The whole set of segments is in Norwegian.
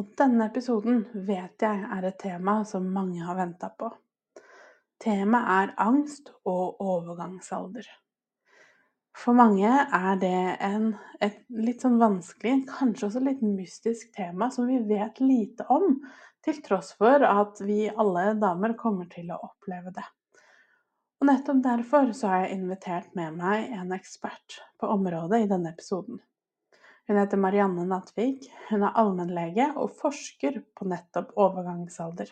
Og denne episoden vet jeg er et tema som mange har venta på. Temaet er angst og overgangsalder. For mange er det en, et litt sånn vanskelig, kanskje også litt mystisk tema som vi vet lite om, til tross for at vi alle damer kommer til å oppleve det. Og nettopp derfor så har jeg invitert med meg en ekspert på området i denne episoden. Hun heter Marianne Nattvik. Hun er allmennlege og forsker på nettopp overgangsalder.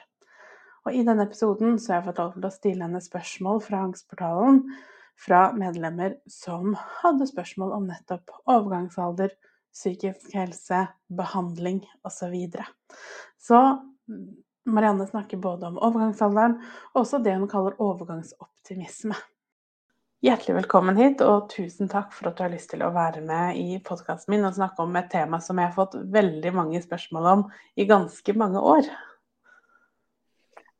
Og i denne episoden så har jeg fått lov til å stille henne spørsmål fra Angstportalen fra medlemmer som hadde spørsmål om nettopp overgangsalder, psykisk helse, behandling osv. Så, videre. så Marianne snakker både om overgangsalderen og også det hun kaller overgangsoptimisme. Hjertelig velkommen hit, og tusen takk for at du har lyst til å være med i podkasten min og snakke om et tema som jeg har fått veldig mange spørsmål om i ganske mange år.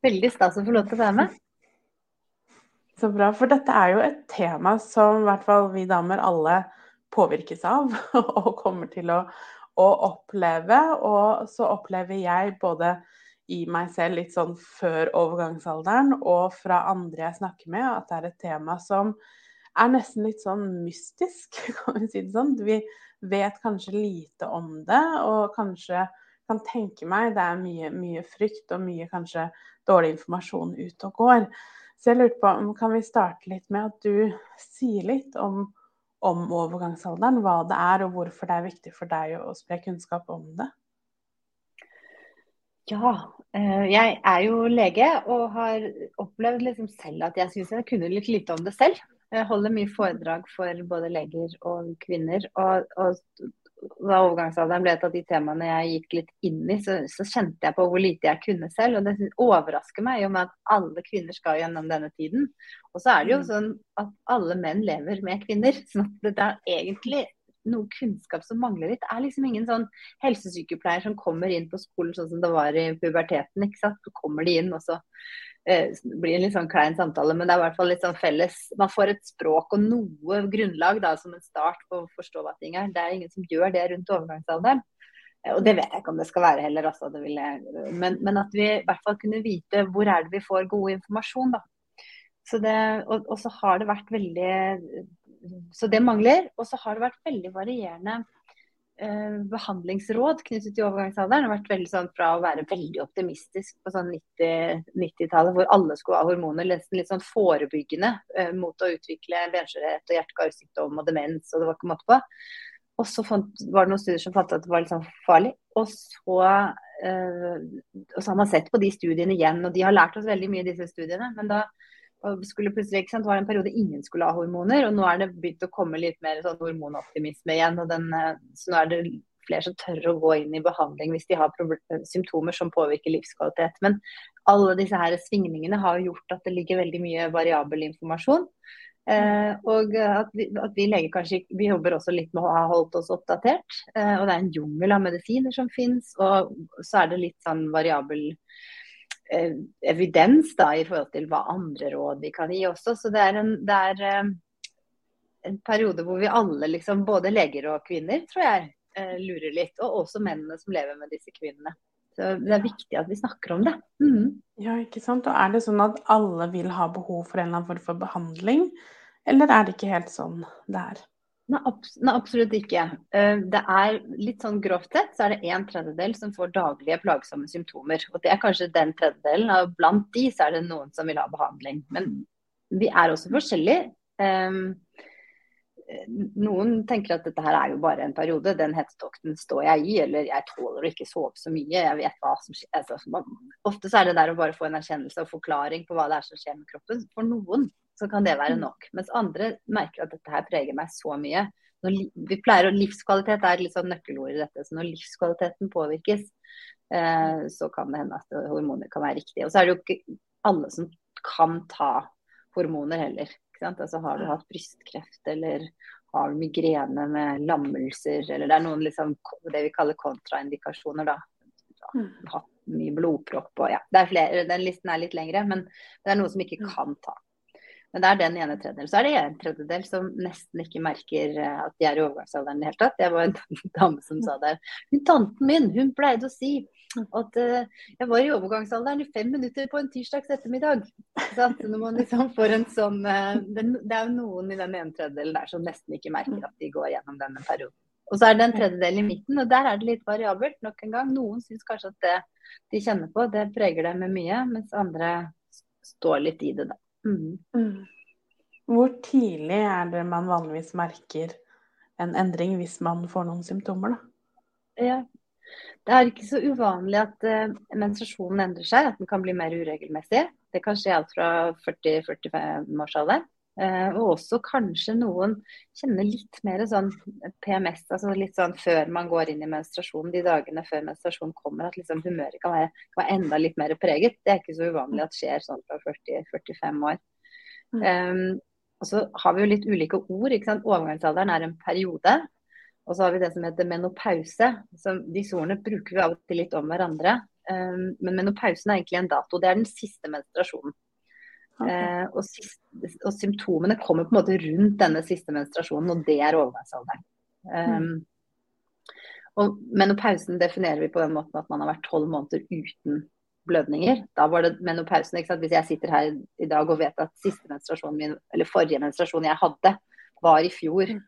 Veldig stas å få lov til å være med. Så bra, for dette er jo et tema som i hvert fall vi damer alle påvirkes av og kommer til å, å oppleve. Og så opplever jeg både i meg selv litt sånn før overgangsalderen, og fra andre jeg snakker med, at det er et tema som er nesten litt sånn mystisk, kan vi si det sånn. Vi vet kanskje lite om det, og kanskje kan tenke meg det er mye, mye frykt og mye kanskje dårlig informasjon ute og går. Så jeg lurte på, kan vi starte litt med at du sier litt om, om overgangsalderen, hva det er og hvorfor det er viktig for deg å spre kunnskap om det? Ja, eh, jeg er jo lege og har opplevd liksom selv at jeg syns jeg kunne litt lite om det selv. Jeg holder mye foredrag for både leger og kvinner. Og, og da overgangsalderen ble et av de temaene jeg gikk litt inn i, så, så, kjente jeg på hvor lite jeg kunne selv. Og det overrasker meg jo med at alle kvinner skal gjennom denne tiden. Og så er det jo mm. sånn at alle menn lever med kvinner. Så det er egentlig noe kunnskap som mangler litt. Det er liksom ingen sånn helsesykepleier som kommer inn på skolen sånn som det var i puberteten. ikke sant? Så kommer de inn, og så eh, blir det en litt sånn klein samtale. Men det er i hvert fall litt sånn felles. Man får et språk og noe grunnlag da, som en start på å forstå hva ting er. Det er ingen som gjør det rundt overgangsalderen. Eh, og det vet jeg ikke om det skal være heller, altså. Men, men, at vi i hvert fall kunne vite hvor er det vi får god informasjon, da. Så det, og, og, så har det vært veldig så det mangler. Og så har det vært veldig varierende eh, behandlingsråd knyttet til overgangsalderen. Det har vært veldig sånn fra å være veldig optimistisk på sånn 90-tallet, hvor alle skulle ha hormoner, nesten litt sånn forebyggende eh, mot å utvikle benskjørhet og hjerte-karsykdom og demens, og det var ikke måte på. Og så var det noen studier som fant at det var litt sånn farlig. Og så, eh, og så har man sett på de studiene igjen, og de har lært oss veldig mye, disse studiene. Men da og skulle plutselig, ikke sant, var det en periode ingen skulle ha hormoner, og nå er det begynt å komme litt mer sånn hormonoptimisme igjen. og den, eh, Så nå er det flere som tør å gå inn i behandling hvis de har symptomer som påvirker livskvalitet. Men alle disse her svingningene har gjort at det ligger veldig mye variabel informasjon. Eh, og at vi, at vi, leger kanskje vi jobber også litt med å ha holdt oss oppdatert. Eh, og det er en jungel av medisiner som finnes, og så er det litt sånn variabel Eh, evidens da, i forhold til hva andre råd vi kan gi også. Så det er en, det er, eh, en periode hvor vi alle, liksom, både leger og kvinner, tror jeg, eh, lurer litt. Og også mennene som lever med disse kvinnene. Så det er viktig at vi snakker om det. Mm. Ja, ikke sant. Og er det sånn at alle vil ha behov for en eller annen form for behandling, eller er det ikke helt sånn det er? Nei, abs nei, absolutt ikke. Uh, det er litt sånn grovt sett så er det en tredjedel som får daglige plagsomme symptomer. Og det er kanskje den tredjedelen. Og blant de så er det noen som vil ha behandling. Men vi er også forskjellige. Um, noen tenker at dette her er jo bare en periode, den hetetokten står jeg i, eller jeg tåler å ikke sove så mye, jeg vet hva som skjer. Altså, ofte så er det der å bare få en erkjennelse og forklaring på hva det er som skjer med kroppen. For noen så kan det være mm. nok. Mens andre merker at dette her preger meg så mye. når, vi pleier å, Livskvalitet er litt sånn nøkkelord i dette. Så når livskvaliteten påvirkes, eh, så kan det hende at hormoner kan være riktige. Og så er det jo ikke alle som kan ta hormoner heller. Altså, har du hatt brystkreft eller har du migrene med lammelser, eller det er noen liksom, det vi kaller kontraindikasjoner, da. Mm. Hatt mye blodpropp og ja. Det er flere, den listen er litt lengre, men det er noe som ikke mm. kan ta. Men det er den ene tredjedelen. Så er det en tredjedel som nesten ikke merker eh, at de er i overgangsalderen i det hele tatt. Det var en dame som sa det. Hun tanten min, hun pleide å si at uh, jeg var i overgangsalderen i fem minutter på en tirsdags ettermiddag. Så når man liksom får en sånn uh, det, er jo noen i den ene tredjedelen der som nesten ikke merker at de går gjennom denne perioden. Og så er det en tredjedel i midten, og der er det litt variabelt. Nok en gang. Noen syns kanskje at det de kjenner på, det preger dem med mye, mens andre står litt i det, da. Mm. Hvor tidlig er det man vanligvis merker en endring hvis man får noen symptomer, da? Ja. Det er ikke så uvanlig at uh, menstruasjonen endrer seg, at den kan bli mer uregelmessig. Det kan skje alt fra 40-45 års alder. Uh, og også kanskje noen kjenner litt mer sånn PMS, altså litt sånn før man går inn i menstruasjonen, de dagene før menstruasjonen kommer, at liksom humøret kan være, kan være, enda litt mer preget. Det er ikke så uvanlig at skjer sånn fra 40-45 år. Mm. Um, og så har vi jo litt ulike ord. ikke sant? Overgangsalderen er en periode. Og så har vi det som heter menopause. Så disse ordene bruker vi av og til litt om hverandre. Um, men menopausen er egentlig en dato. Det er den siste menstruasjonen. Okay. Eh, og, og, symptomene kommer på en måte rundt denne siste menstruasjonen, og det er overgangsalderen. Um, mm. og menopausen definerer vi på den måten at man har vært tolv måneder uten blødninger. Da var det menopausen. Hvis jeg sitter her i dag og vet at siste menstruasjonen min, eller forrige menstruasjon jeg hadde, var i fjor mm.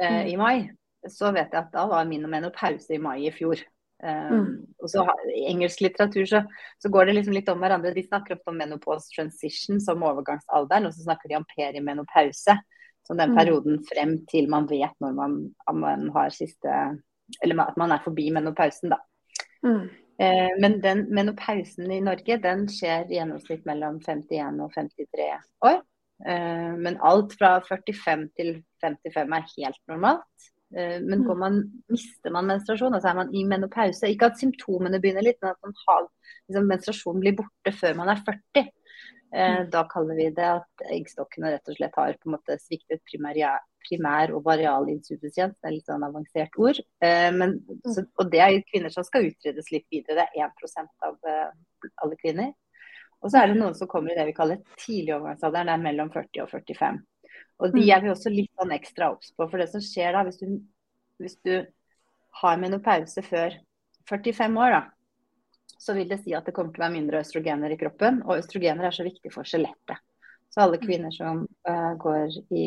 eh, i mai, så vet jeg at da var min menopause i mai i fjor. Um, og så I engelsk litteratur så, så, går det liksom litt om hverandre. De snakker ofte om menopause transition som overgangsalderen, og så snakker de om perimenopause. Som den mm. perioden frem til man vet når man, man, har siste Eller at man er forbi menopausen, da. Mm. Eh, men den menopausen i Norge den skjer i gjennomsnitt mellom 51 og 53 år. Eh, men alt fra 45 til 55 er helt normalt. Eh, men går man, mister man menstruasjon, altså er man i menopause Ikke at symptomene begynner litt, men at har, liksom, menstruasjonen blir borte før man er 40. Eh, mm. da kaller vi det at eggstokkene rett og slett har på en måte sviktet primær, primær varial insuffisiens. Det er litt sånn avansert ord. Eh, men, mm. så, og det er kvinner som skal utredes litt videre. Det er 1 av alle kvinner. Og så er det noen som kommer i det vi kaller tidlig overgangsalderen. Det er mellom 40 og 45. Og de mm. er vi også litt sånn ekstra obs på. For det som skjer da, hvis du, hvis du har menopause før 45 år, da, så vil det si at det kommer til å være mindre østrogener i kroppen. Og østrogener er så viktig for skjelettet. Så alle mm. kvinner som uh, i,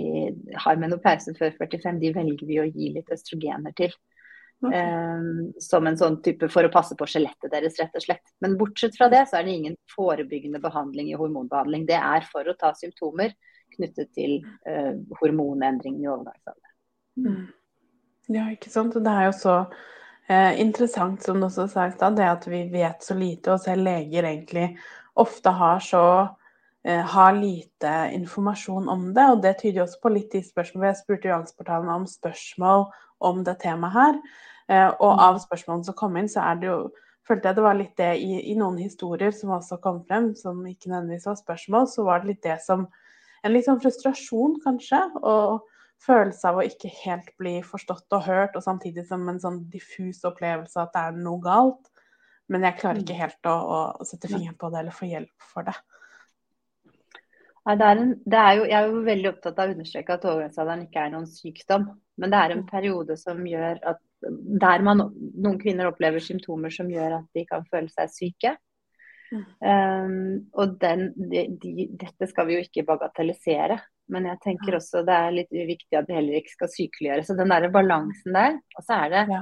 har menopause før 45, de velger vi å gi litt østrogener til. Okay. Um, som en sånn type for å passe på skjelettet deres, rett og slett. Men bortsett fra det, så er det ingen forebyggende behandling i hormonbehandling. Det er for å ta symptomer knyttet til eh, hormonendringen i overgangsalderen. Mm. Ja, ikke sant. Og det er jo så eh, interessant, som du også har sagt, stad, det at vi vet så lite, og selv leger egentlig ofte har så eh, har lite informasjon om det. Og det tyder jo også på litt de spørsmålene Jeg spurte jo Angstportalen om spørsmål om det temaet her. Eh, og mm. av spørsmålene som kom inn, så er det jo følte jeg det var litt det i, i, noen historier som også kom frem, som ikke nødvendigvis var spørsmål, så var det litt det som En litt sånn frustrasjon, kanskje. og følelse av å ikke helt bli forstått og hørt, og samtidig som en sånn diffus opplevelse at det er noe galt. Men jeg klarer ikke mm. helt å, å sette fingeren på det eller få hjelp for det. Nei, det er en, det er jo, jeg er jo veldig opptatt av å understreke at overgangsalderen ikke er noen sykdom. Men det er en mm. periode som gjør at der man, noen kvinner opplever symptomer som gjør at de kan føle seg syke. Um, og den, de, de, dette skal vi jo ikke bagatellisere. Men jeg tenker også det er litt viktig at det heller ikke skal sykeliggjøre. Så den der balansen der. Og så er det ja.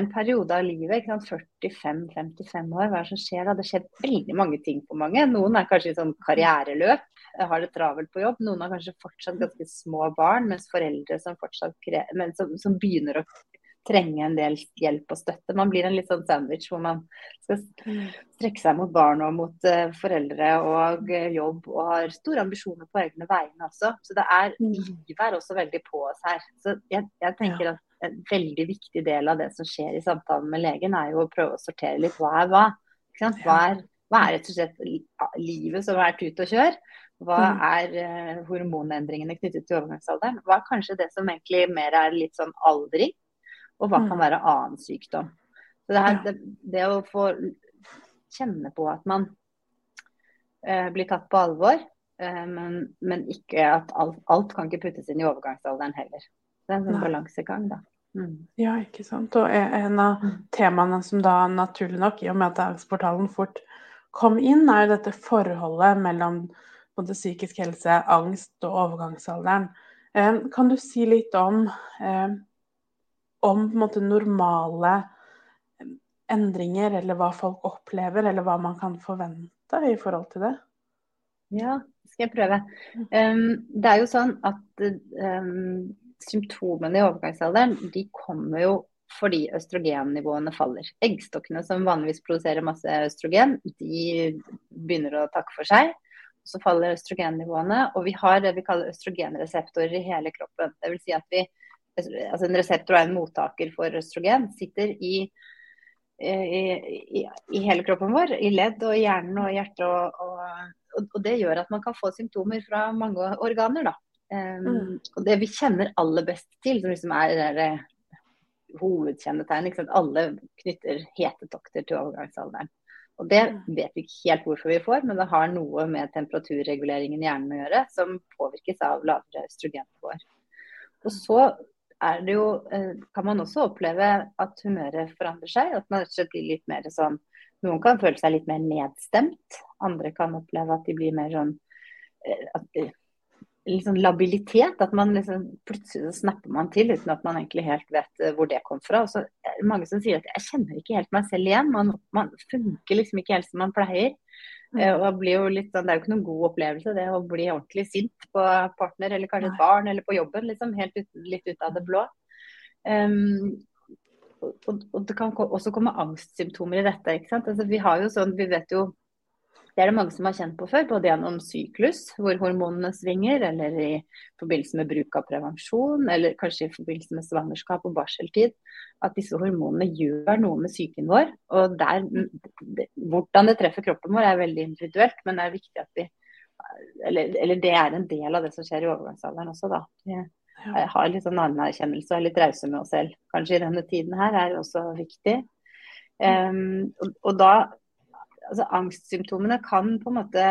en periode av livet, 45-55 år, hva er det som skjer da? Det skjer veldig mange ting på mange. Noen er kanskje i sånn karriereløp, har det travelt på jobb. Noen har kanskje fortsatt ganske små barn, mens foreldre som fortsatt men som, som begynner å trenge en del hjelp og støtte. Man blir en litt sånn sandwich hvor man skal strekke seg mot barn og mot uh, foreldre og uh, jobb og har store ambisjoner på egne vegne også. Så det er mm. livet er også veldig på oss her. Så jeg, jeg tenker ja. at en veldig viktig del av det som skjer i samtalen med legen, er jo å prøve å sortere litt hva er hva. Hva er, hva er rett og slett livet som er tut og kjør? Hva mm. er uh, hormonendringene knyttet til overgangsalderen? Hva er kanskje det som egentlig mer er litt sånn aldring? Og hva kan mm. være annen sykdom? Så det, her, det, det å få kjenne på at man eh, blir tatt på alvor, eh, men, men, ikke at alt, alt, kan ikke puttes inn i overgangsalderen heller. Det er en sånn balansegang, da. Mm. Ja, ikke sant. Og en av mm. temaene som da naturlig nok, i og med at Dagsportalen fort kom inn, er jo dette forholdet mellom både psykisk helse, angst og overgangsalderen. Eh, kan du si litt om, om måte, normale endringer, eller hva folk opplever, eller hva man kan forvente i forhold til det? Ja, skal jeg prøve. Um, det er jo sånn at um, symptomene i overgangsalderen de kommer jo fordi østrogennivåene faller. Eggstokkene som vanligvis produserer masse østrogen, de begynner å takke for seg. Så faller østrogennivåene, og vi har det vi kaller østrogenreseptorer i hele kroppen. Det vil si at vi, altså En reseptor er en mottaker for østrogen. Sitter i, i, i, i hele kroppen vår, i ledd og hjernen og hjertet. Og, og, og, det gjør at man kan få symptomer fra mange organer. da. Um, mm. og Det vi kjenner aller best til, som liksom er det hovedkjennetegn. Alle knytter hetetokter til overgangsalderen. Og Det mm. vet vi ikke helt hvorfor vi får, men det har noe med temperaturreguleringen i hjernen å gjøre, som påvirkes av lavere østrogennivåer. Og så er det jo, eh, kan man også oppleve at humøret forandrer seg. At man blir litt mer sånn Noen kan føle seg litt mer nedstemt. Andre kan oppleve at de blir mer sånn eh, at liksom labilitet. At man liksom, plutselig snapper man til uten at man egentlig helt vet eh, hvor det kom fra. Og så er det mange som sier at jeg kjenner ikke helt meg selv igjen. Man, man funker liksom ikke helt som man pleier. Uh, og blir jo litt sånn, Det er jo ikke noen god opplevelse det å bli ordentlig sint på partner eller kanskje et barn eller på jobben. liksom Helt ut, litt ut av det blå. Um, og, og, det kan også komme angstsymptomer i dette. ikke sant? Altså, vi har jo sånn, vi vet jo det er det mange som har kjent på før, både gjennom syklus, hvor hormonene svinger, eller i forbindelse med bruk av prevensjon, eller kanskje i forbindelse med svangerskap og barseltid. At disse hormonene gjør noe med psyken vår. Og der, hvordan det treffer kroppen vår er veldig individuelt, men det er viktig at vi eller, eller det er en del av det som skjer i overgangsalderen også, da. Jeg har litt sånn anerkjennelse og er litt rause med oss selv. Kanskje i denne tiden her er også viktig. Um, og, og da altså angstsymptomene kan på en måte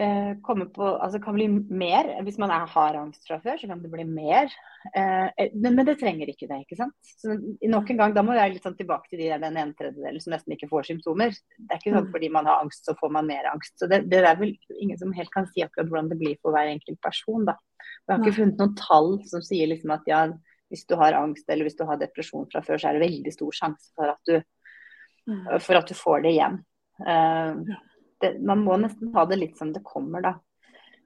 eh, komme på Altså kan bli mer. Hvis man er, har angst fra før, så kan det bli mer. Eh, men, men, det trenger ikke det, ikke sant. Så nok en gang, da må vi være litt sånn tilbake til de, der, den ene tredjedelen som nesten ikke får symptomer. Det er ikke sånn mm. fordi man har angst, så får man mer angst. Så det, det er vel ingen som helt kan si akkurat hvordan det blir for hver enkelt person, da. Vi har ikke funnet noen tall som sier liksom at ja, hvis du har angst eller hvis du har depresjon fra før, så er det veldig stor sjanse for at du. For at du får det igjen. Uh, det, man må nesten ha det litt som det kommer, da.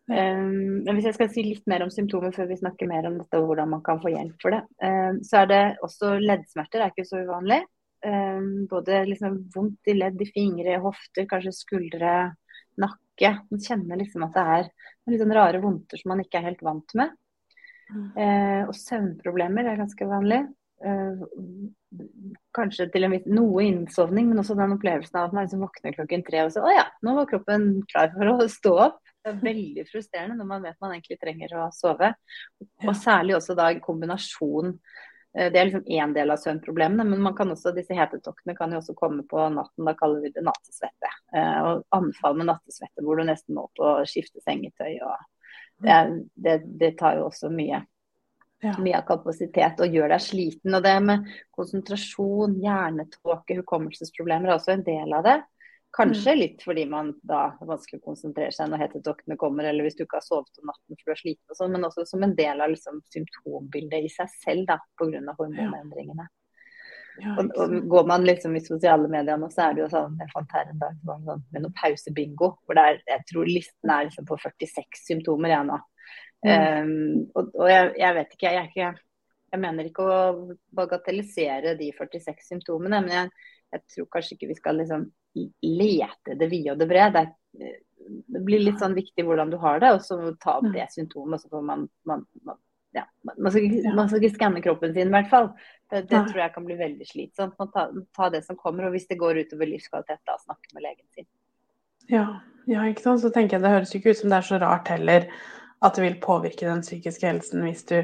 Um, men hvis jeg skal si litt mer om symptomer før vi snakker mer om dette og hvordan man kan få hjelp for det, um, så er det også leddsmerter er ikke så uvanlig. Um, både liksom vondt i ledd i fingre, hofter, kanskje skuldre, nakke. Man kjenner liksom at det er noen liksom rare vondter som man ikke er helt vant med. Uh, og søvnproblemer er ganske vanlig. Uh, kanskje til en viss, noe innsovning, men også den opplevelsen av at man liksom våkner klokken tre og så å ja, nå var kroppen klar for å stå opp. Det er veldig frustrerende når man vet man egentlig trenger å sove. Og særlig også da en kombinasjon eh, det er liksom én del av søvnproblemene, men man kan også, disse hetetoktene kan jo også komme på natten. Da kaller vi det nattesvette. Eh, og anfall med nattesvette hvor du nesten må på å skifte sengetøy. og det, det, det tar jo også mye ja. mye av kapasitet og gjør deg sliten. Og det med konsentrasjon, hjernetåke, hukommelsesproblemer er også en del av det. Kanskje mm. litt fordi man da er vanskelig å konsentrere seg når hetetoktene kommer, eller hvis du ikke har sovet om natten for du er sliten og sånn, men også som en del av liksom, symptombildet i seg selv da, pga. hormonendringene. Ja, og, og, Går man liksom i sosiale medier nå, så er det jo sånn Jeg fant her en dag sånn, med noe pausebingo. hvor det er, Jeg tror listen er liksom på 46 symptomer jeg nå. Mm. Um, og, og jeg, jeg, vet ikke, jeg er ikke jeg mener ikke å bagatellisere de 46 symptomene, men jeg, jeg tror kanskje ikke vi skal liksom lete det vide og det brede. Det, det, blir litt sånn viktig hvordan du har det, og så ta opp mm. det symptomet. Så får man, man, man ja, man, skal ikke, ikke skanne kroppen sin, i hvert fall. Det, det tror jeg kan bli veldig slitsomt. Man ta, ta, det som kommer, og hvis det går utover livskvalitet, da snakke med legen sin. Ja, ja, ikke sant. Så tenker jeg det høres ikke ut som det er så rart heller at det vil påvirke den psykiske helsen hvis du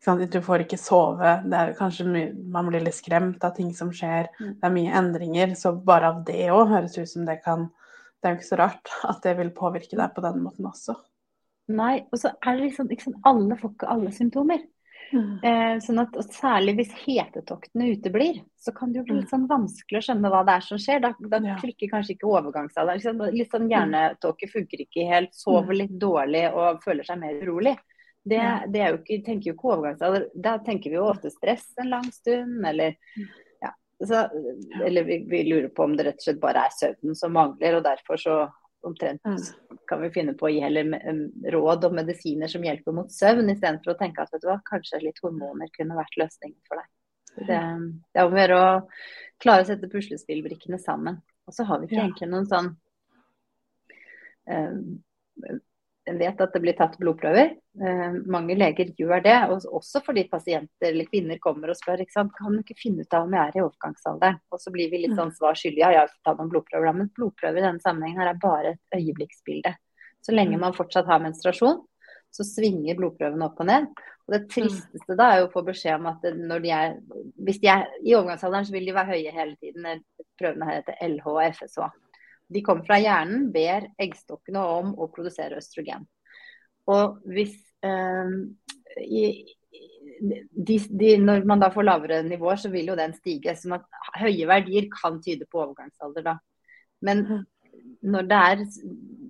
du får ikke sove. Det er kanskje man blir litt skremt av ting som skjer. Mm. Det er mye endringer. Så bare av det òg høres ut som det kan Det er jo ikke så rart at det vil påvirke deg på den måten også. Nei, og så er det liksom, liksom Alle får ikke alle symptomer. Mm. Eh, sånn at, Særlig hvis hetetoktene uteblir, så kan det jo bli litt sånn vanskelig å skjønne hva det er som skjer. Da, da ja. klikker kanskje ikke overgangsalderen. Liksom, litt sånn Hjernetåke funker ikke helt, sover mm. litt dårlig og føler seg mer urolig. Det, det er jo ikke, tenker jo ikke overgangsalder. Da tenker vi jo ofte stress en lang stund, eller mm. ja, så, Eller vi, vi, lurer på om det rett og slett bare er søvnen som mangler, og derfor så omtrent mm. kan vi finne på å gi heller råd og medisiner som hjelper mot søvn, istedenfor å tenke at vet du hva, kanskje litt hormoner kunne vært løsningen for deg. Det, det er om å gjøre å klare å sette puslespillbrikkene sammen. Og så har vi ikke egentlig noen sånn um, jeg vet at det blir tatt blodprøver. Eh, mange leger gjør det. Også fordi pasienter eller kvinner kommer og spør ikke sant? kan du ikke finne ut av om jeg er i overgangsalderen. Og så blir vi litt sånn svar skyldige. Ja, jeg har tatt noen blodprøver, men blodprøver i denne sammenhengen her er bare et øyeblikksbilde. Så lenge man fortsatt har menstruasjon, så svinger blodprøvene opp og ned. Og det tristeste da er jo å få beskjed om at når de er Hvis de er i overgangsalderen, så vil de være høye hele tiden. Prøvene her heter LH og FSH. De kommer fra hjernen, ber eggstokkene om å produsere østrogen. Og hvis eh, i, de, de, når man da får lavere nivåer, så vil jo den stige. sånn at høye verdier kan tyde på overgangsalder, da. Men når, er,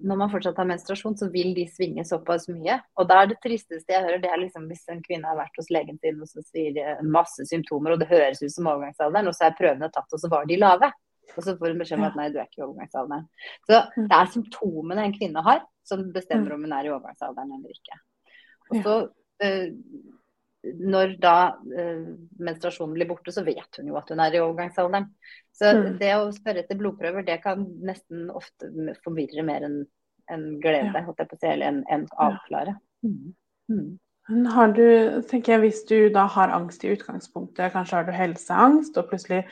når, man fortsatt har menstruasjon, så vil de svinge såpass mye. Og da er det tristeste jeg hører, det er liksom hvis en kvinne har vært hos legen sin og så sier masse symptomer, og det høres ut som overgangsalderen, og så er prøvene tatt, og så var de lave. Og så får hun beskjed om at nei, du er ikke i overgangsalderen. Så det er symptomene en kvinne har som bestemmer mm. om hun er i overgangsalderen eller ikke. Og så øh, når da øh, menstruasjonen blir borte, så vet hun jo at hun er i overgangsalderen. Så mm. det å spørre etter blodprøver, det kan nesten ofte forvirre mer enn en glede, ja. på eller enn en avklare. Mm. Mm. Har du, tenker jeg, Hvis du da har angst i utgangspunktet, kanskje har du helseangst, og plutselig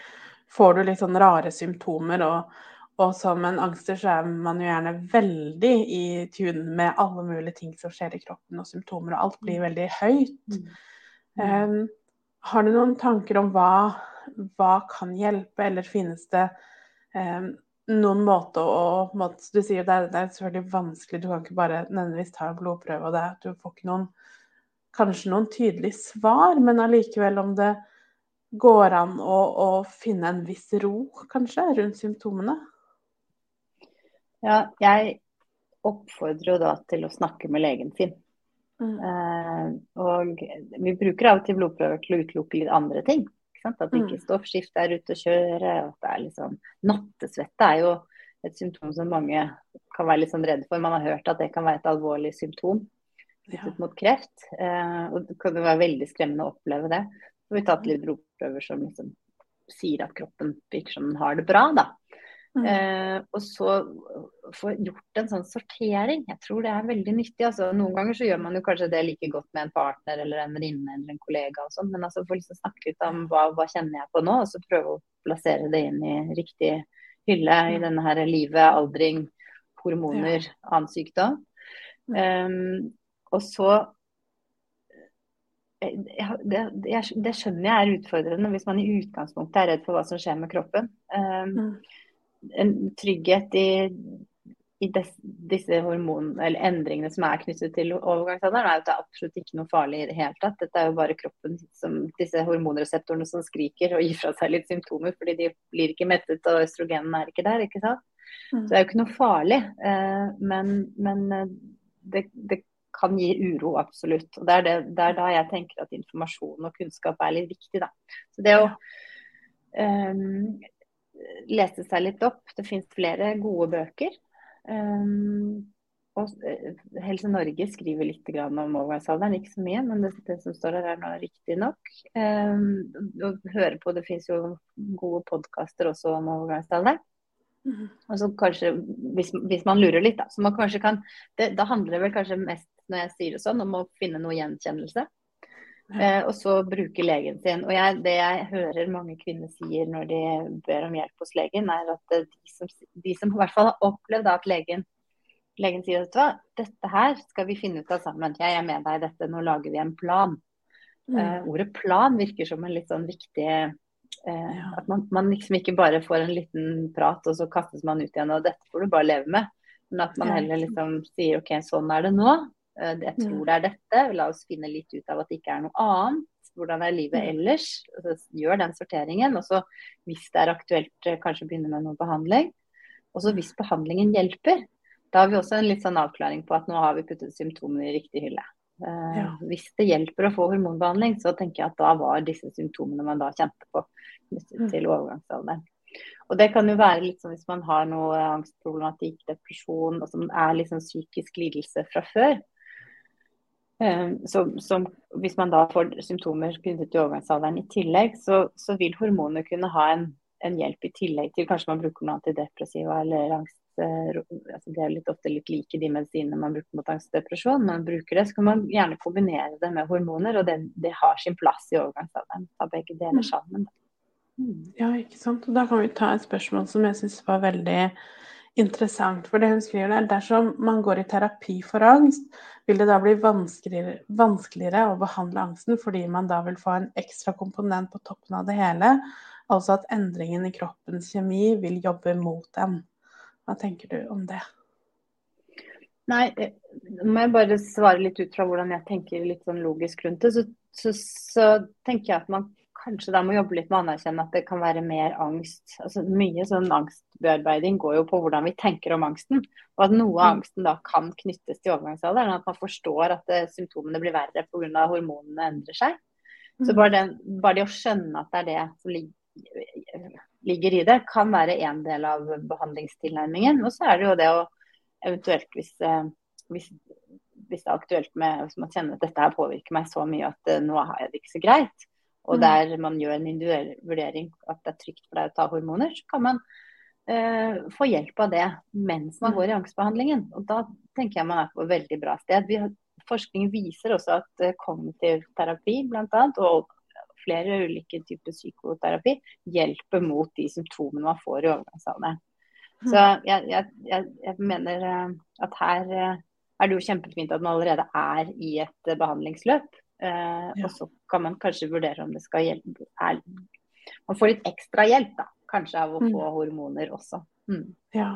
får du litt sånn rare symptomer. Og, og, som en angster så er man jo gjerne veldig i tune med alle mulige ting som skjer i kroppen, og symptomer, og alt blir veldig høyt. Um, har du noen tanker om hva, hva kan hjelpe, eller finnes det um, noen måte å måte, Du sier det er, det er selvfølgelig vanskelig, du kan ikke bare nødvendigvis ta en blodprøve, og det, du får ikke noen kanskje noen tydelige svar, men allikevel om det går an å, å, finne en viss ro, kanskje, rundt symptomene? Ja, jeg oppfordrer jo da til å snakke med legen sin. Mm. Eh, og vi bruker av og til blodprøver til å utelukke litt andre ting. At ikke mm. stoffskiftet er ute å kjøre. At det er liksom Nattesvette er jo et symptom som mange kan være litt sånn redde for. Man har hørt at det kan være et alvorlig symptom ja. mot kreft. Eh, og det kan jo være veldig skremmende å oppleve det. Så vi tatt litt blodprøver som liksom sier at kroppen virker som den har det bra, da. Mm. Eh, og så få gjort en sånn sortering. Jeg tror det er veldig nyttig. Altså, noen ganger så gjør man jo kanskje det like godt med en partner eller en venninne eller en kollega og sånn, men altså få liksom snakke ut om hva, hva, kjenner jeg på nå, og så prøve å plassere det inn i riktig hylle i mm. denne her livet, aldring, hormoner, ja. annen sykdom. Um, og så det, det, det, skjønner jeg er utfordrende hvis man i utgangspunktet er redd for hva som skjer med kroppen. Um. En trygghet i, i des, disse hormon, eller endringene som er knyttet til overgangsalderen, er at det er absolutt ikke noe farlig i det hele tatt. Dette er jo bare kroppen som disse hormonreseptorene som skriker og gir fra seg litt symptomer fordi de blir ikke mettet og østrogenen er ikke der. ikke sant? Så det er jo ikke noe farlig. Uh, men, men eh, det, det kan gi uro, absolutt. Og det er, det, det er, da jeg tenker at informasjon og kunnskap er litt viktig. Da. Så det å um, lese seg litt opp Det finnes flere gode bøker. Um, og eh, Helse Norge skriver litt om overgangsalderen, ikke så mye, men det, det som står her er nå riktig nok. Um, høre på, Det finnes jo gode podkaster også om overgangsalderen. Mm. Og så kanskje, hvis, hvis, man lurer litt, da, så man kanskje kan det, Da handler det vel kanskje mest når jeg sier det sånn, om å finne noe gjenkjennelse. Eh, og så bruke legen sin. Og jeg, Det jeg hører mange kvinner sier når de ber om hjelp hos legen, er at de som, de som i hvert fall har opplevd at legen legen sier vet du hva, dette her skal vi finne ut av sammen. Jeg er med deg i dette, nå lager vi en plan. Mm. Uh, ordet plan virker som en litt sånn viktig eh. At man, man, liksom ikke bare får en liten prat, og så kastes man ut igjen, og dette får du bare leve med. Men at man heller liksom sier OK, sånn er det nå. Uh, jeg tror det er dette. La oss finne litt ut av at det ikke er noe annet. Hvordan er livet ellers? Gjør den sorteringen. Og så hvis det er aktuelt, kanskje begynne med noe behandling. Og så hvis behandlingen hjelper, da har vi også en litt sånn avklaring på at nå har vi puttet symptomene i riktig hylle. Uh, ja. Hvis det hjelper å få hormonbehandling, så tenker jeg at da var disse symptomene man da kjente på mm. til overgangsalderen. Og Det kan jo være litt sånn hvis man har noe angstproblematikk, depresjon, og som er liksom psykisk lidelse fra før. Um, så, som, Hvis man da får symptomer knyttet til overgangsalderen i tillegg, så, så vil hormonene kunne ha en, en, hjelp i tillegg til kanskje man bruker noe antidepressiva eller angst Eh, altså Det er litt ofte litt like de medisinene man bruker mot angst og depresjon. Man bruker det, så kan man gjerne kombinere det med hormoner, og det, det har sin plass i overgangsalderen. av begge deler mm. sammen. Mm. Ja, ikke sant. Og da kan vi ta et spørsmål som jeg syns var veldig interessant. For det hun skriver der, dersom man går i terapi for angst, vil det da bli vanskeligere, vanskeligere å behandle angsten fordi man da vil få en ekstra komponent på toppen av det hele. Altså at endringen i kroppens kjemi vil jobbe mot den. Hva tenker du om det? Nei, eh, nå må jeg bare svare litt ut fra hvordan jeg tenker litt sånn logisk rundt det. Så, så, så, tenker jeg at man kanskje da må jobbe litt med å anerkjenne at det kan være mer angst. Altså Mye sånn angstbearbeiding går jo på hvordan vi tenker om angsten. Og at noe av mm. angsten da kan knyttes til overgangsalderen. At man forstår at det, eh, symptomene blir verre pga. hormonene endrer seg. Så mm. bare, den, bare det å skjønne at det er det som ligger ligger i det, kan være en del av behandlingstilnærmingen. Og så er det jo det å eventuelt, hvis, eh, hvis, hvis det er aktuelt med hvis man kjenner at dette her påvirker meg så mye at uh, nå har jeg det ikke så greit, og mm. der man gjør en individuell vurdering at det er trygt for deg å ta hormoner, så kan man uh, få hjelp av det mens man går i angstbehandlingen. Og da tenker jeg man er på et veldig bra sted. Har, forskning viser også at uh, kognitiv terapi bl.a. og flere ulike typer psykoterapi hjelper mot de symptomene man får i overgangsalderen. Mm. Så jeg, jeg, jeg, jeg, mener eh, at her eh, er det jo kjempefint at man allerede er i et behandlingsløp. Eh, ja. Og så kan man kanskje vurdere om det skal hjelpe er, Man får litt ekstra hjelp, da. Kanskje av å få mm. hormoner også. Mm. Ja.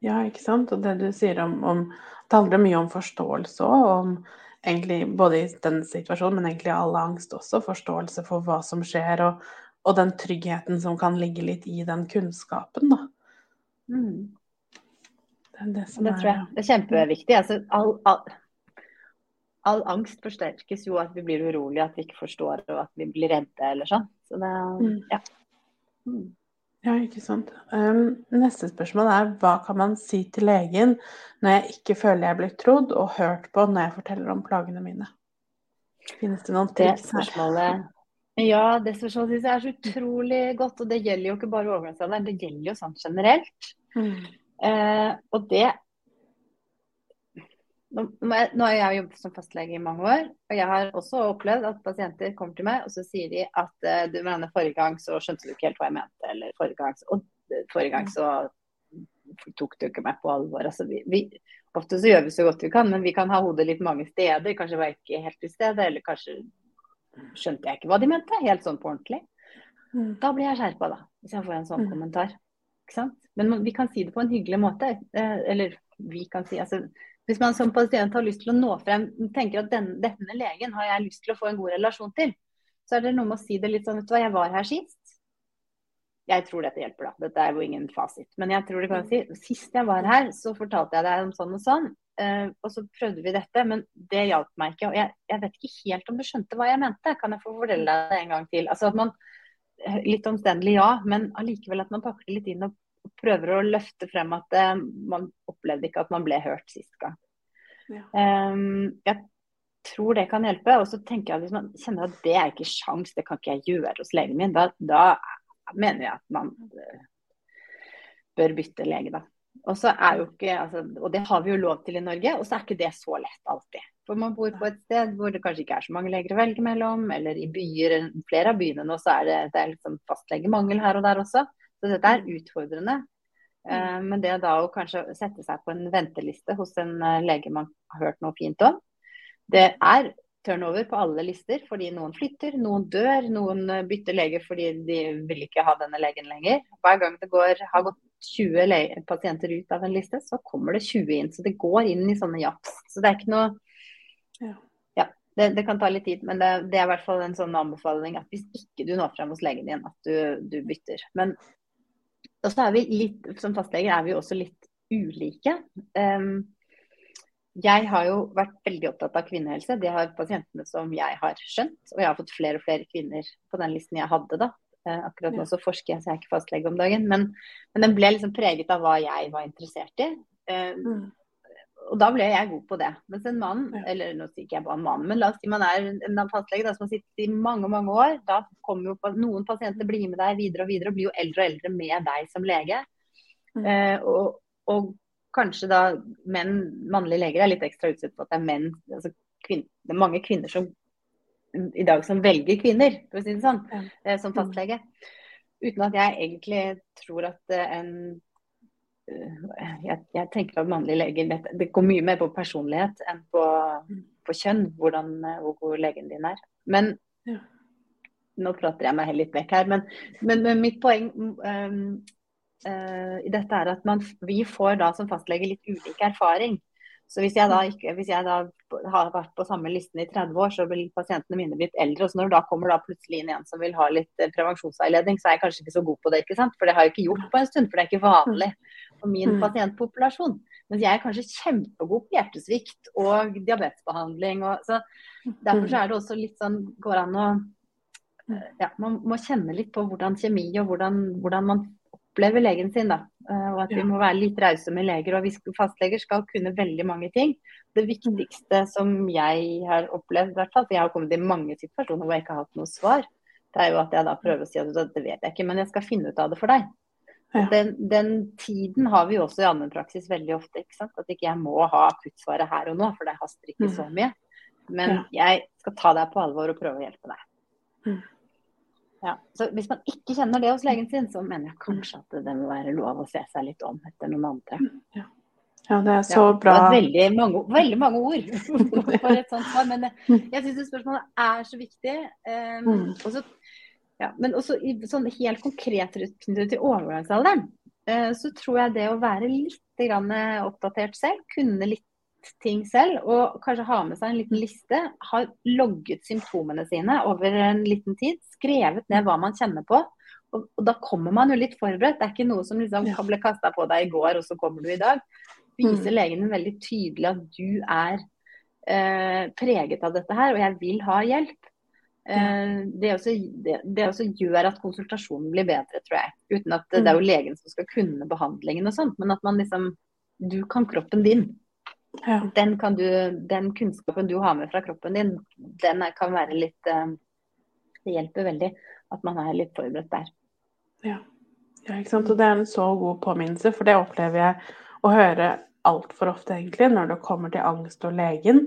ja. ikke sant. Og det du sier om, om Det handler mye om forståelse òg. Om egentlig både i denne situasjonen, men egentlig alle angst også, forståelse for hva som skjer, og, og den tryggheten som kan ligge litt i den kunnskapen, da. Mm. Det, det, det, tror jeg det er kjempeviktig. Altså, all, all, all, angst forsterkes jo at vi blir urolige, at vi ikke forstår og at vi blir redde eller sånn. Så det, mm. ja. Mm. Ja, ikke sant. Um, neste spørsmål er hva kan man si til legen når jeg ikke føler jeg blir trodd og hørt på når jeg forteller om plagene mine? Finnes det noen triks her? Ja, det spørsmålet synes jeg er så utrolig godt. Og det gjelder jo ikke bare overgangsalderen, det gjelder jo sånn generelt. Mm. Uh, og det nå, nå har jeg jobbet som fastlege i mange år, og jeg har også opplevd at pasienter kommer til meg og så sier de at uh, du mener forrige gang så skjønte du ikke helt hva jeg mente, eller forrige gang, og forrige gang så tok du ikke meg på alvor. Altså, vi, vi, ofte så gjør vi så godt vi kan, men vi kan ha hodet litt mange steder. Kanskje var jeg ikke helt til stede, eller kanskje skjønte jeg ikke hva de mente, helt sånn på ordentlig. Mm. Da blir jeg skjerpa, da, hvis jeg får en sånn mm. kommentar. Men vi kan si det på en hyggelig måte. Eh, eller vi kan si altså hvis man som pasient har lyst til å nå frem, tenker at denne, denne legen har jeg lyst til å få en god relasjon til, så er det noe med å si det litt sånn Vet du hva, jeg var her sist. Jeg tror dette hjelper, da. Dette er jo ingen fasit. Men jeg tror det kan si sist jeg var her, så fortalte jeg deg om sånn og sånn. Uh, og så prøvde vi dette, men det hjalp meg ikke. Og jeg, jeg, vet ikke helt om du skjønte hva jeg mente. Kan jeg få fortelle deg det en gang til? Altså at man, Litt omstendelig, ja, men allikevel at man pakker det litt inn og prøver å løfte frem at uh, man opplevde ikke at man ble hørt sist gang. Ja. Um, jeg tror det kan hjelpe. Og så tenker jeg at hvis man kjenner at det er ikke sjans, det kan ikke jeg gjøre hos legen min, da, da mener jeg at man eh, bør bytte lege, da. Og så er jo ikke, altså, og det har vi jo lov til i Norge, og så er ikke det så lett alltid. For man bor på et sted hvor det kanskje ikke er så mange leger å velge mellom, eller i byer, flere av byene nå så er det, det er liksom fastlegemangel her og der også. Så dette er utfordrende. Eh, men det da å kanskje sette seg på en venteliste hos en eh, lege man har hørt noe fint om, det er turnover på alle lister fordi noen flytter, noen dør, noen eh, bytter lege fordi de vil ikke ha denne legen lenger. Hver gang det går, har gått 20 pasienter ut av en liste, så kommer det 20 inn. Så det går inn i sånne japs. Så det er ikke noe Ja. ja det, det, kan ta litt tid, men det, det, er i hvert fall en sånn anbefaling at hvis ikke du når frem hos legen din, at du, du bytter. Men og så er vi litt, som fastleger er vi også litt ulike. Um, jeg har jo vært veldig opptatt av kvinnehelse. Det har pasientene som jeg har skjønt. Og jeg har fått flere og flere kvinner på den listen jeg hadde da. Eh, akkurat nå så forsker jeg, så jeg er ikke fastlege om dagen. Men, men, den ble liksom preget av hva jeg var interessert i. Mm. Og da ble jeg god på det. Mens en mann, eller nå sier ikke jeg bare en mann, men la oss si man er en fastlege da, som har sittet i mange mange år. Da kommer jo noen pasienter blir med deg videre og videre og blir jo eldre og eldre med deg som lege. Mm. Eh, og, og, kanskje da menn, mannlige leger er litt ekstra utsatt for at det er menn, altså kvin, det er mange kvinner som i dag som velger kvinner, for å si det sånn, ja. Eh, som fastlege. Uten at jeg egentlig tror at eh, en jeg, jeg tenker at mannlige leger det, det, går mye mer på personlighet enn på, på kjønn, hvordan, hvor god legen din er. Men ja. nå prater jeg meg litt vekk her, men, men, men mitt poeng um, uh, i dette er at man, vi får da som fastlege litt ulik erfaring. Så hvis jeg, da ikke, hvis jeg da har vært på samme listen i 30 år, så vil pasientene mine blitt eldre. Og så når det da kommer da plutselig inn en som vil ha litt eh, prevensjonsveiledning, så er jeg kanskje ikke så god på det. ikke sant? For det har jeg ikke gjort på en stund, for det er ikke vanlig for min mm. pasientpopulasjon. Mens jeg er kanskje kjempegod på hjertesvikt og diabetesbehandling. Og, så derfor så er det også litt sånn går an å eh, ja, Man må kjenne litt på hvordan kjemi og hvordan, hvordan man opplever legen sin. da. Eh, og at vi må være litt rause med leger. Og vi fastleger skal kunne veldig mange ting. Det viktigste som jeg har opplevd, hvert fall, for jeg har kommet i mange situasjoner hvor jeg ikke har hatt noe svar, det er jo at jeg da prøver å si at det vet jeg ikke, men jeg skal finne ut av det for deg. Ja. Den, den, tiden har vi også i allmennpraksis veldig ofte. ikke sant? At ikke jeg må ha akuttsvaret her og nå, for det haster ikke så mm. mye. Men jeg skal ta deg på alvor og prøve å hjelpe deg. Mm. Ja. Så hvis man ikke kjenner det hos legen sin, så mener jeg kanskje at det må være lov å se seg litt om etter noen andre. Ja, ja det er så ja, bra. Det var veldig mange, veldig mange ord for et sånt svar. Men jeg syns spørsmålet er så viktig. Um, mm. også, ja, men også i, sånn helt konkret knyttet til overgangsalderen, uh, så tror jeg det å være litt oppdatert selv, kunne litt ting selv og kanskje ha med seg en liten liste. Har logget symptomene sine over en liten tid. Skrevet ned hva man kjenner på. Og, og da kommer man jo litt forberedt. Det er ikke noe som liksom ble kasta på deg i går, og så kommer du i dag. Viser mm. legen veldig tydelig at du er eh, preget av dette her, og jeg vil ha hjelp. Eh, det, også, det, det, også, gjør at konsultasjonen blir bedre, tror jeg. Uten at det, er jo mm. legen som skal kunne behandlingen og sånt, men at man liksom Du kan kroppen din. Ja. Den, du, den, kunnskapen du har med fra kroppen din, den kan være litt uh, Det hjelper veldig at man er litt forberedt der. Ja. ja, ikke sant. Og det er en så god påminnelse, for det opplever jeg å høre altfor ofte, egentlig, når det kommer til angst og legen.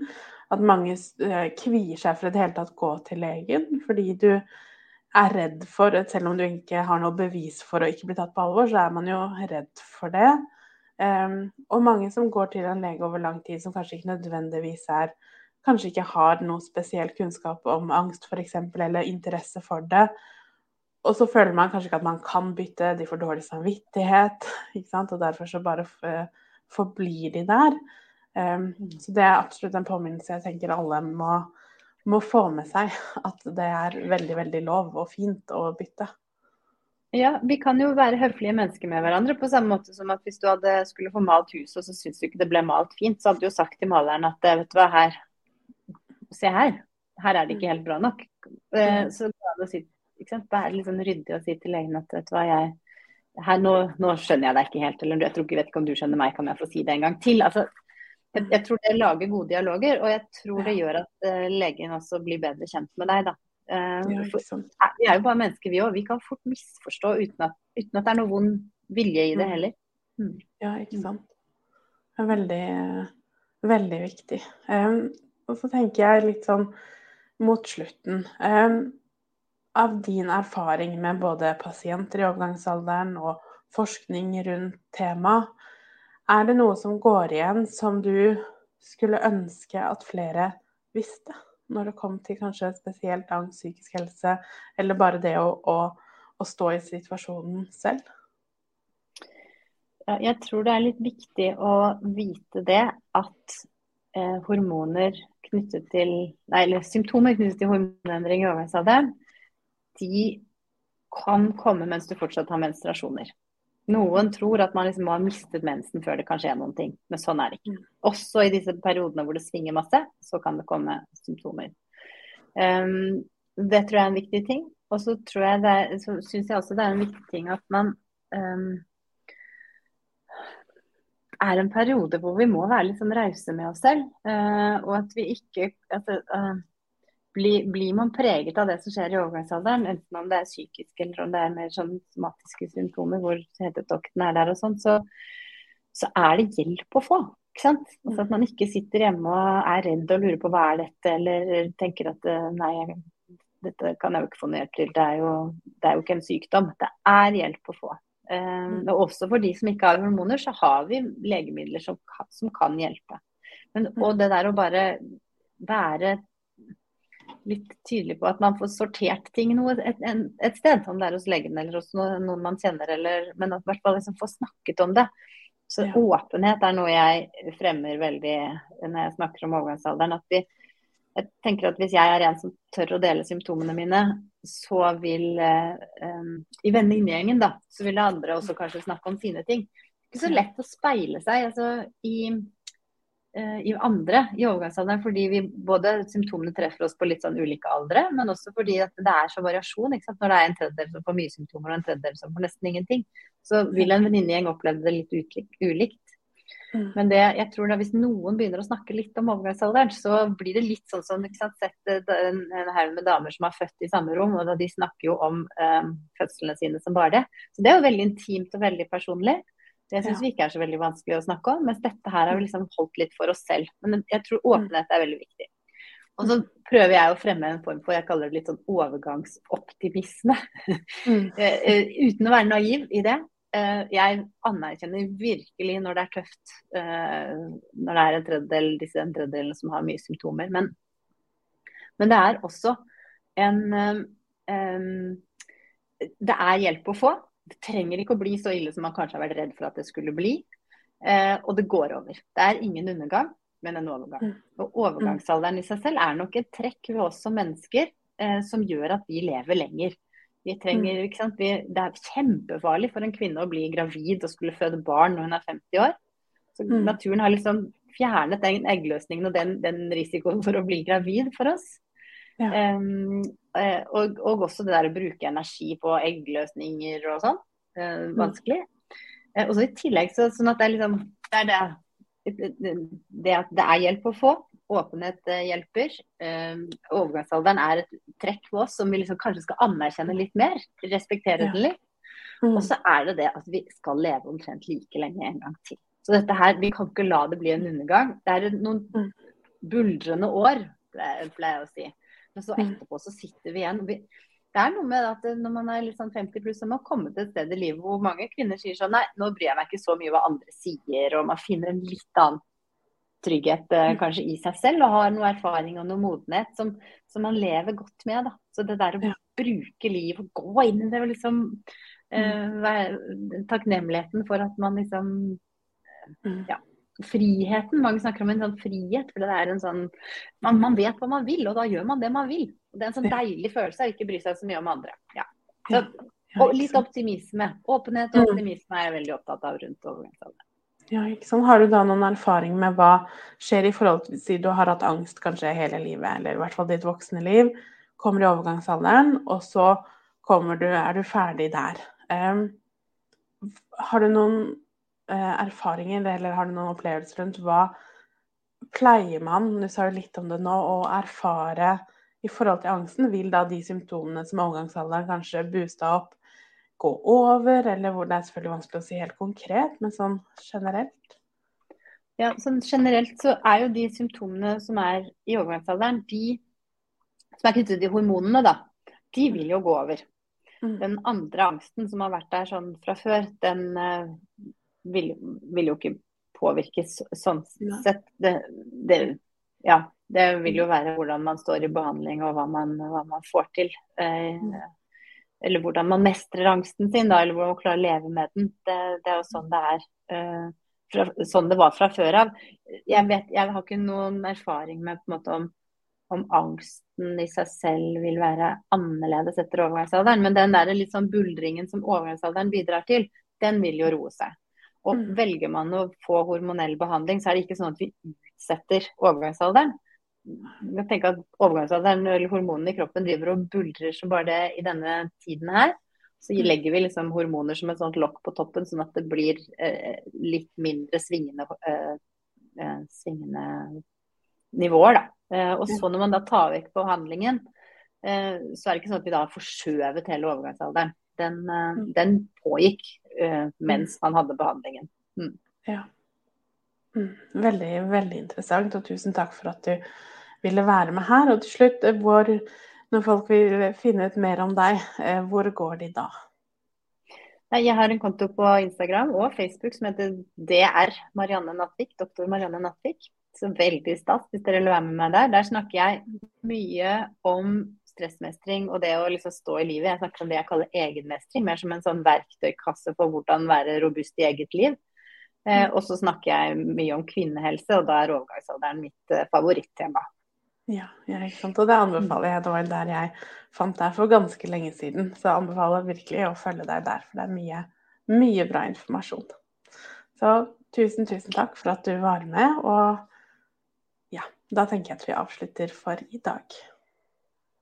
At mange uh, kvier seg for i det hele tatt gå til legen fordi du er redd for Selv om du ikke har noe bevis for å ikke bli tatt på alvor, så er man jo redd for det. Um, og mange som går til en lege over lang tid, som kanskje ikke nødvendigvis er Kanskje ikke har noe spesiell kunnskap om angst f.eks., eller interesse for det. Og så føler man kanskje ikke at man kan bytte, de får dårlig samvittighet. Og derfor så bare forblir de der. Um, så det er absolutt en påminnelse jeg tenker alle må, må få med seg. At det er veldig, veldig lov og fint å bytte. Ja, vi kan jo være høflige mennesker med hverandre. På samme måte som at hvis du hadde skulle få malt huset, og så syns du ikke det ble malt fint, så hadde du jo sagt til maleren at vet du hva, her Se her. Her er det ikke helt bra nok. Eh, så det si, er sånn ryddig å si til legen at vet du hva, jeg her, nå, nå, skjønner jeg deg ikke helt, eller jeg tror ikke, vet ikke om du skjønner meg, kan jeg få si det en gang til? Altså, Jeg, jeg, tror det lager gode dialoger, og jeg tror det gjør at uh, legen også blir bedre kjent med deg. da. Uh, vi er jo bare mennesker, vi òg. Vi kan fort misforstå uten at, uten at, det er noe vond vilje i det mm. heller. Mm. Ja, ikke sant. Det er veldig, veldig viktig. Um, og så tenker jeg litt sånn mot slutten. Um, av din erfaring med både pasienter i overgangsalderen og forskning rundt temaet, er det noe som går igjen som du skulle ønske at flere visste? Når det kom til kanskje spesielt angst, psykisk helse, eller bare det å, å, å stå i situasjonen selv? Jeg tror det er litt viktig å vite det at eh, hormoner knyttet til Nei, eller symptomer knyttet til hormonendring i overgangsalderen, de kan komme mens du fortsatt har menstruasjoner. Noen tror at man liksom må ha mistet mensen før det kan skje noen ting, men sånn er det ikke. Mm. Også i disse periodene hvor det svinger masse, så kan det komme symptomer. Um, det tror jeg er en viktig ting. Og så tror jeg det er, så syns jeg også det er en viktig ting at man um, er en periode hvor vi må være litt sånn rause med oss selv. Uh, og at vi ikke at, uh, blir, blir, man preget av det som skjer i overgangsalderen, enten om det er psykisk eller om det er mer sånn somatiske symptomer hvor hetetokten er der og sånn, så, så, er det hjelp å få. ikke sant? Altså At man ikke sitter hjemme og er redd og lurer på hva er dette, eller tenker at eh, nei, dette kan jeg jo ikke få ned til. Det er jo, det er jo ikke en sykdom. Det er hjelp å få. Um, og også for de som ikke har hormoner, så har vi legemidler som, som kan hjelpe. Men, og det der å bare være litt tydelig på at man får sortert ting noe, et, et, sted, om det er hos legen eller hos noen man kjenner, eller, men at hvert fall liksom få snakket om det. Så ja. åpenhet er noe jeg fremmer veldig når jeg snakker om overgangsalderen. at vi jeg tenker at Hvis jeg er en som tør å dele symptomene mine, så vil eh, I vennegjengen da, så vil andre også kanskje snakke om sine ting. Det er ikke så lett å speile seg. altså i i andre i overgangsalderen fordi vi både symptomene treffer oss på litt sånn ulike aldre, men også fordi at det er så variasjon. Når det er en tredjedel som får mye symptomer og en tredjedel som får nesten ingenting, så vil en venninnegjeng oppleve det litt ulikt. Mm. Men det, jeg tror da hvis noen begynner å snakke litt om overgangsalderen, så blir det litt sånn som ikke sant, sett eh, en, en haug med damer som er født i samme rom, og de snakker jo om um, fødslene sine som bare det. Så det er jo veldig intimt og veldig personlig. Det syns ja. vi ikke er så veldig vanskelig å snakke om. Mens dette her har vi liksom holdt litt for oss selv. Men jeg tror åpenhet er veldig viktig. Og så prøver jeg å fremme en form for jeg kaller det litt sånn overgangsoptimisme. Mm. Eh, eh, uten å være naiv i det. Eh, jeg anerkjenner virkelig når det er tøft, når det er en tredjedel, disse en tredjedelene som har mye symptomer. Men, men det er også en um, Det er hjelp å få. Det trenger ikke å bli så ille som man kanskje har vært redd for at det skulle bli. Eh, og det går over. Det er ingen undergang, men en overgang. Mm. Og overgangsalderen i seg selv er nok et trekk ved oss som mennesker eh, som gjør at vi lever lenger. Vi trenger, mm. ikke sant? Vi, det er kjempefarlig for en kvinne å bli gravid og skulle føde barn når hun er 50 år. Så mm. Naturen har liksom fjernet den eggløsningen og den, den risikoen for å bli gravid for oss. Ja. Um, og, og, også det der å bruke energi på eggløsninger og sånn. Uh, vanskelig. Mm. Uh, og så i tillegg så, sånn at det er liksom det, er det, det, at det er hjelp å få. Åpenhet hjelper. Um, overgangsalderen er et trekk på oss som vi liksom kanskje skal anerkjenne litt mer. Respektere ja. den litt. Mm. Og så er det det at vi skal leve omtrent like lenge en gang til. Så dette her, vi kan ikke la det bli en undergang. Det er noen mm. buldrende år, pleier jeg å si. Men så mm. etterpå så sitter vi igjen. det er noe med at når man er litt sånn 50 pluss, så må man komme til et sted i livet hvor mange kvinner sier sånn Nei, nå bryr jeg meg ikke så mye hva andre sier, og man finner en litt annen trygghet eh, mm. kanskje i seg selv og har noe erfaring og noe modenhet som, som man lever godt med. da. Så det der å bruke liv og gå inn i det og liksom mm. uh, Takknemligheten for at man liksom ja, friheten. Mange snakker om en sånn frihet. for det er en sånn, man, man, vet hva man vil, og da gjør man det man vil. Og Det er en sånn deilig følelse å ikke bry seg så mye om andre. Ja. Så, og litt optimisme. Åpenhet og mm. optimisme er jeg veldig opptatt av rundt overgangsalderen. Ja, ikke sant? Har du da noen erfaring med hva skjer i forhold til si du har hatt angst kanskje hele livet, eller i hvert fall ditt voksne liv, kommer i overgangsalderen, og så kommer du, er du ferdig der. Um, har du noen erfaringer eller har du noen opplevelser rundt hva pleier man, du sa jo litt om det nå, å erfare i forhold til angsten? Vil da de symptomene som overgangsalderen kanskje boosta opp, gå over? Eller hvor det er selvfølgelig vanskelig å si helt konkret, men sånn generelt? Ja, sånn Generelt så er jo de symptomene som er i overgangsalderen, de som er knyttet til hormonene, da, de vil jo gå over. Mm. Den andre angsten som har vært der sånn fra før, den uh, vil, vil, jo ikke påvirkes sånn sett. Det, det, ja, det vil jo være hvordan man står i behandling og hva man, hva man får til. Eh, eller hvordan man mestrer angsten sin, da, eller hvordan man klarer å leve med den. Det, det er jo sånn det er. Eh, fra, sånn det var fra før av. Jeg, vet, jeg har ikke noen erfaring med på en måte om om angsten i seg selv vil være annerledes etter overgangsalderen. Men den der litt sånn buldringen som overgangsalderen bidrar til, den vil jo roe seg. Og mm. velger man å få hormonell behandling, så er det ikke sånn at vi utsetter overgangsalderen. Jeg tenker at overgangsalderen eller hormonene i kroppen driver og buldrer som bare det i denne tiden her. Så mm. legger vi liksom hormoner som et sånt lokk på toppen, sånn at det blir eh, litt mindre svingende, eh, eh svingende nivåer, da. Eh, og så når man da tar vekk behandlingen, eh, så er det ikke sånn at vi da har forskjøvet hele overgangsalderen. Den, eh, mm. den pågikk mens man hadde behandlingen. Mm. Ja. Mm. Veldig, veldig interessant, og tusen takk for at du ville være med her. Og til slutt, hvor, når folk vil finne ut mer om deg, hvor går de da? Jeg har en konto på Instagram og Facebook som heter DR Marianne Nattvik, doktor Marianne Nattvik. Så veldig stas hvis dere vil være med meg der. Der snakker jeg mye om stressmestring og det å liksom stå i livet. Jeg snakker om det jeg kaller egenmestring, mer som en sånn verktøykasse for hvordan være robust i eget liv. Eh, mm. og så snakker jeg mye om kvinnehelse, og da er overgangsalderen mitt eh, favorittema. Ja, ja, ikke sant. Og det anbefaler jeg. Det var der jeg fant deg for ganske lenge siden. Så jeg anbefaler virkelig å følge deg der, for det er mye, mye bra informasjon. Så tusen, tusen takk for at du var med. og ja, da tenker jeg at vi avslutter for i dag.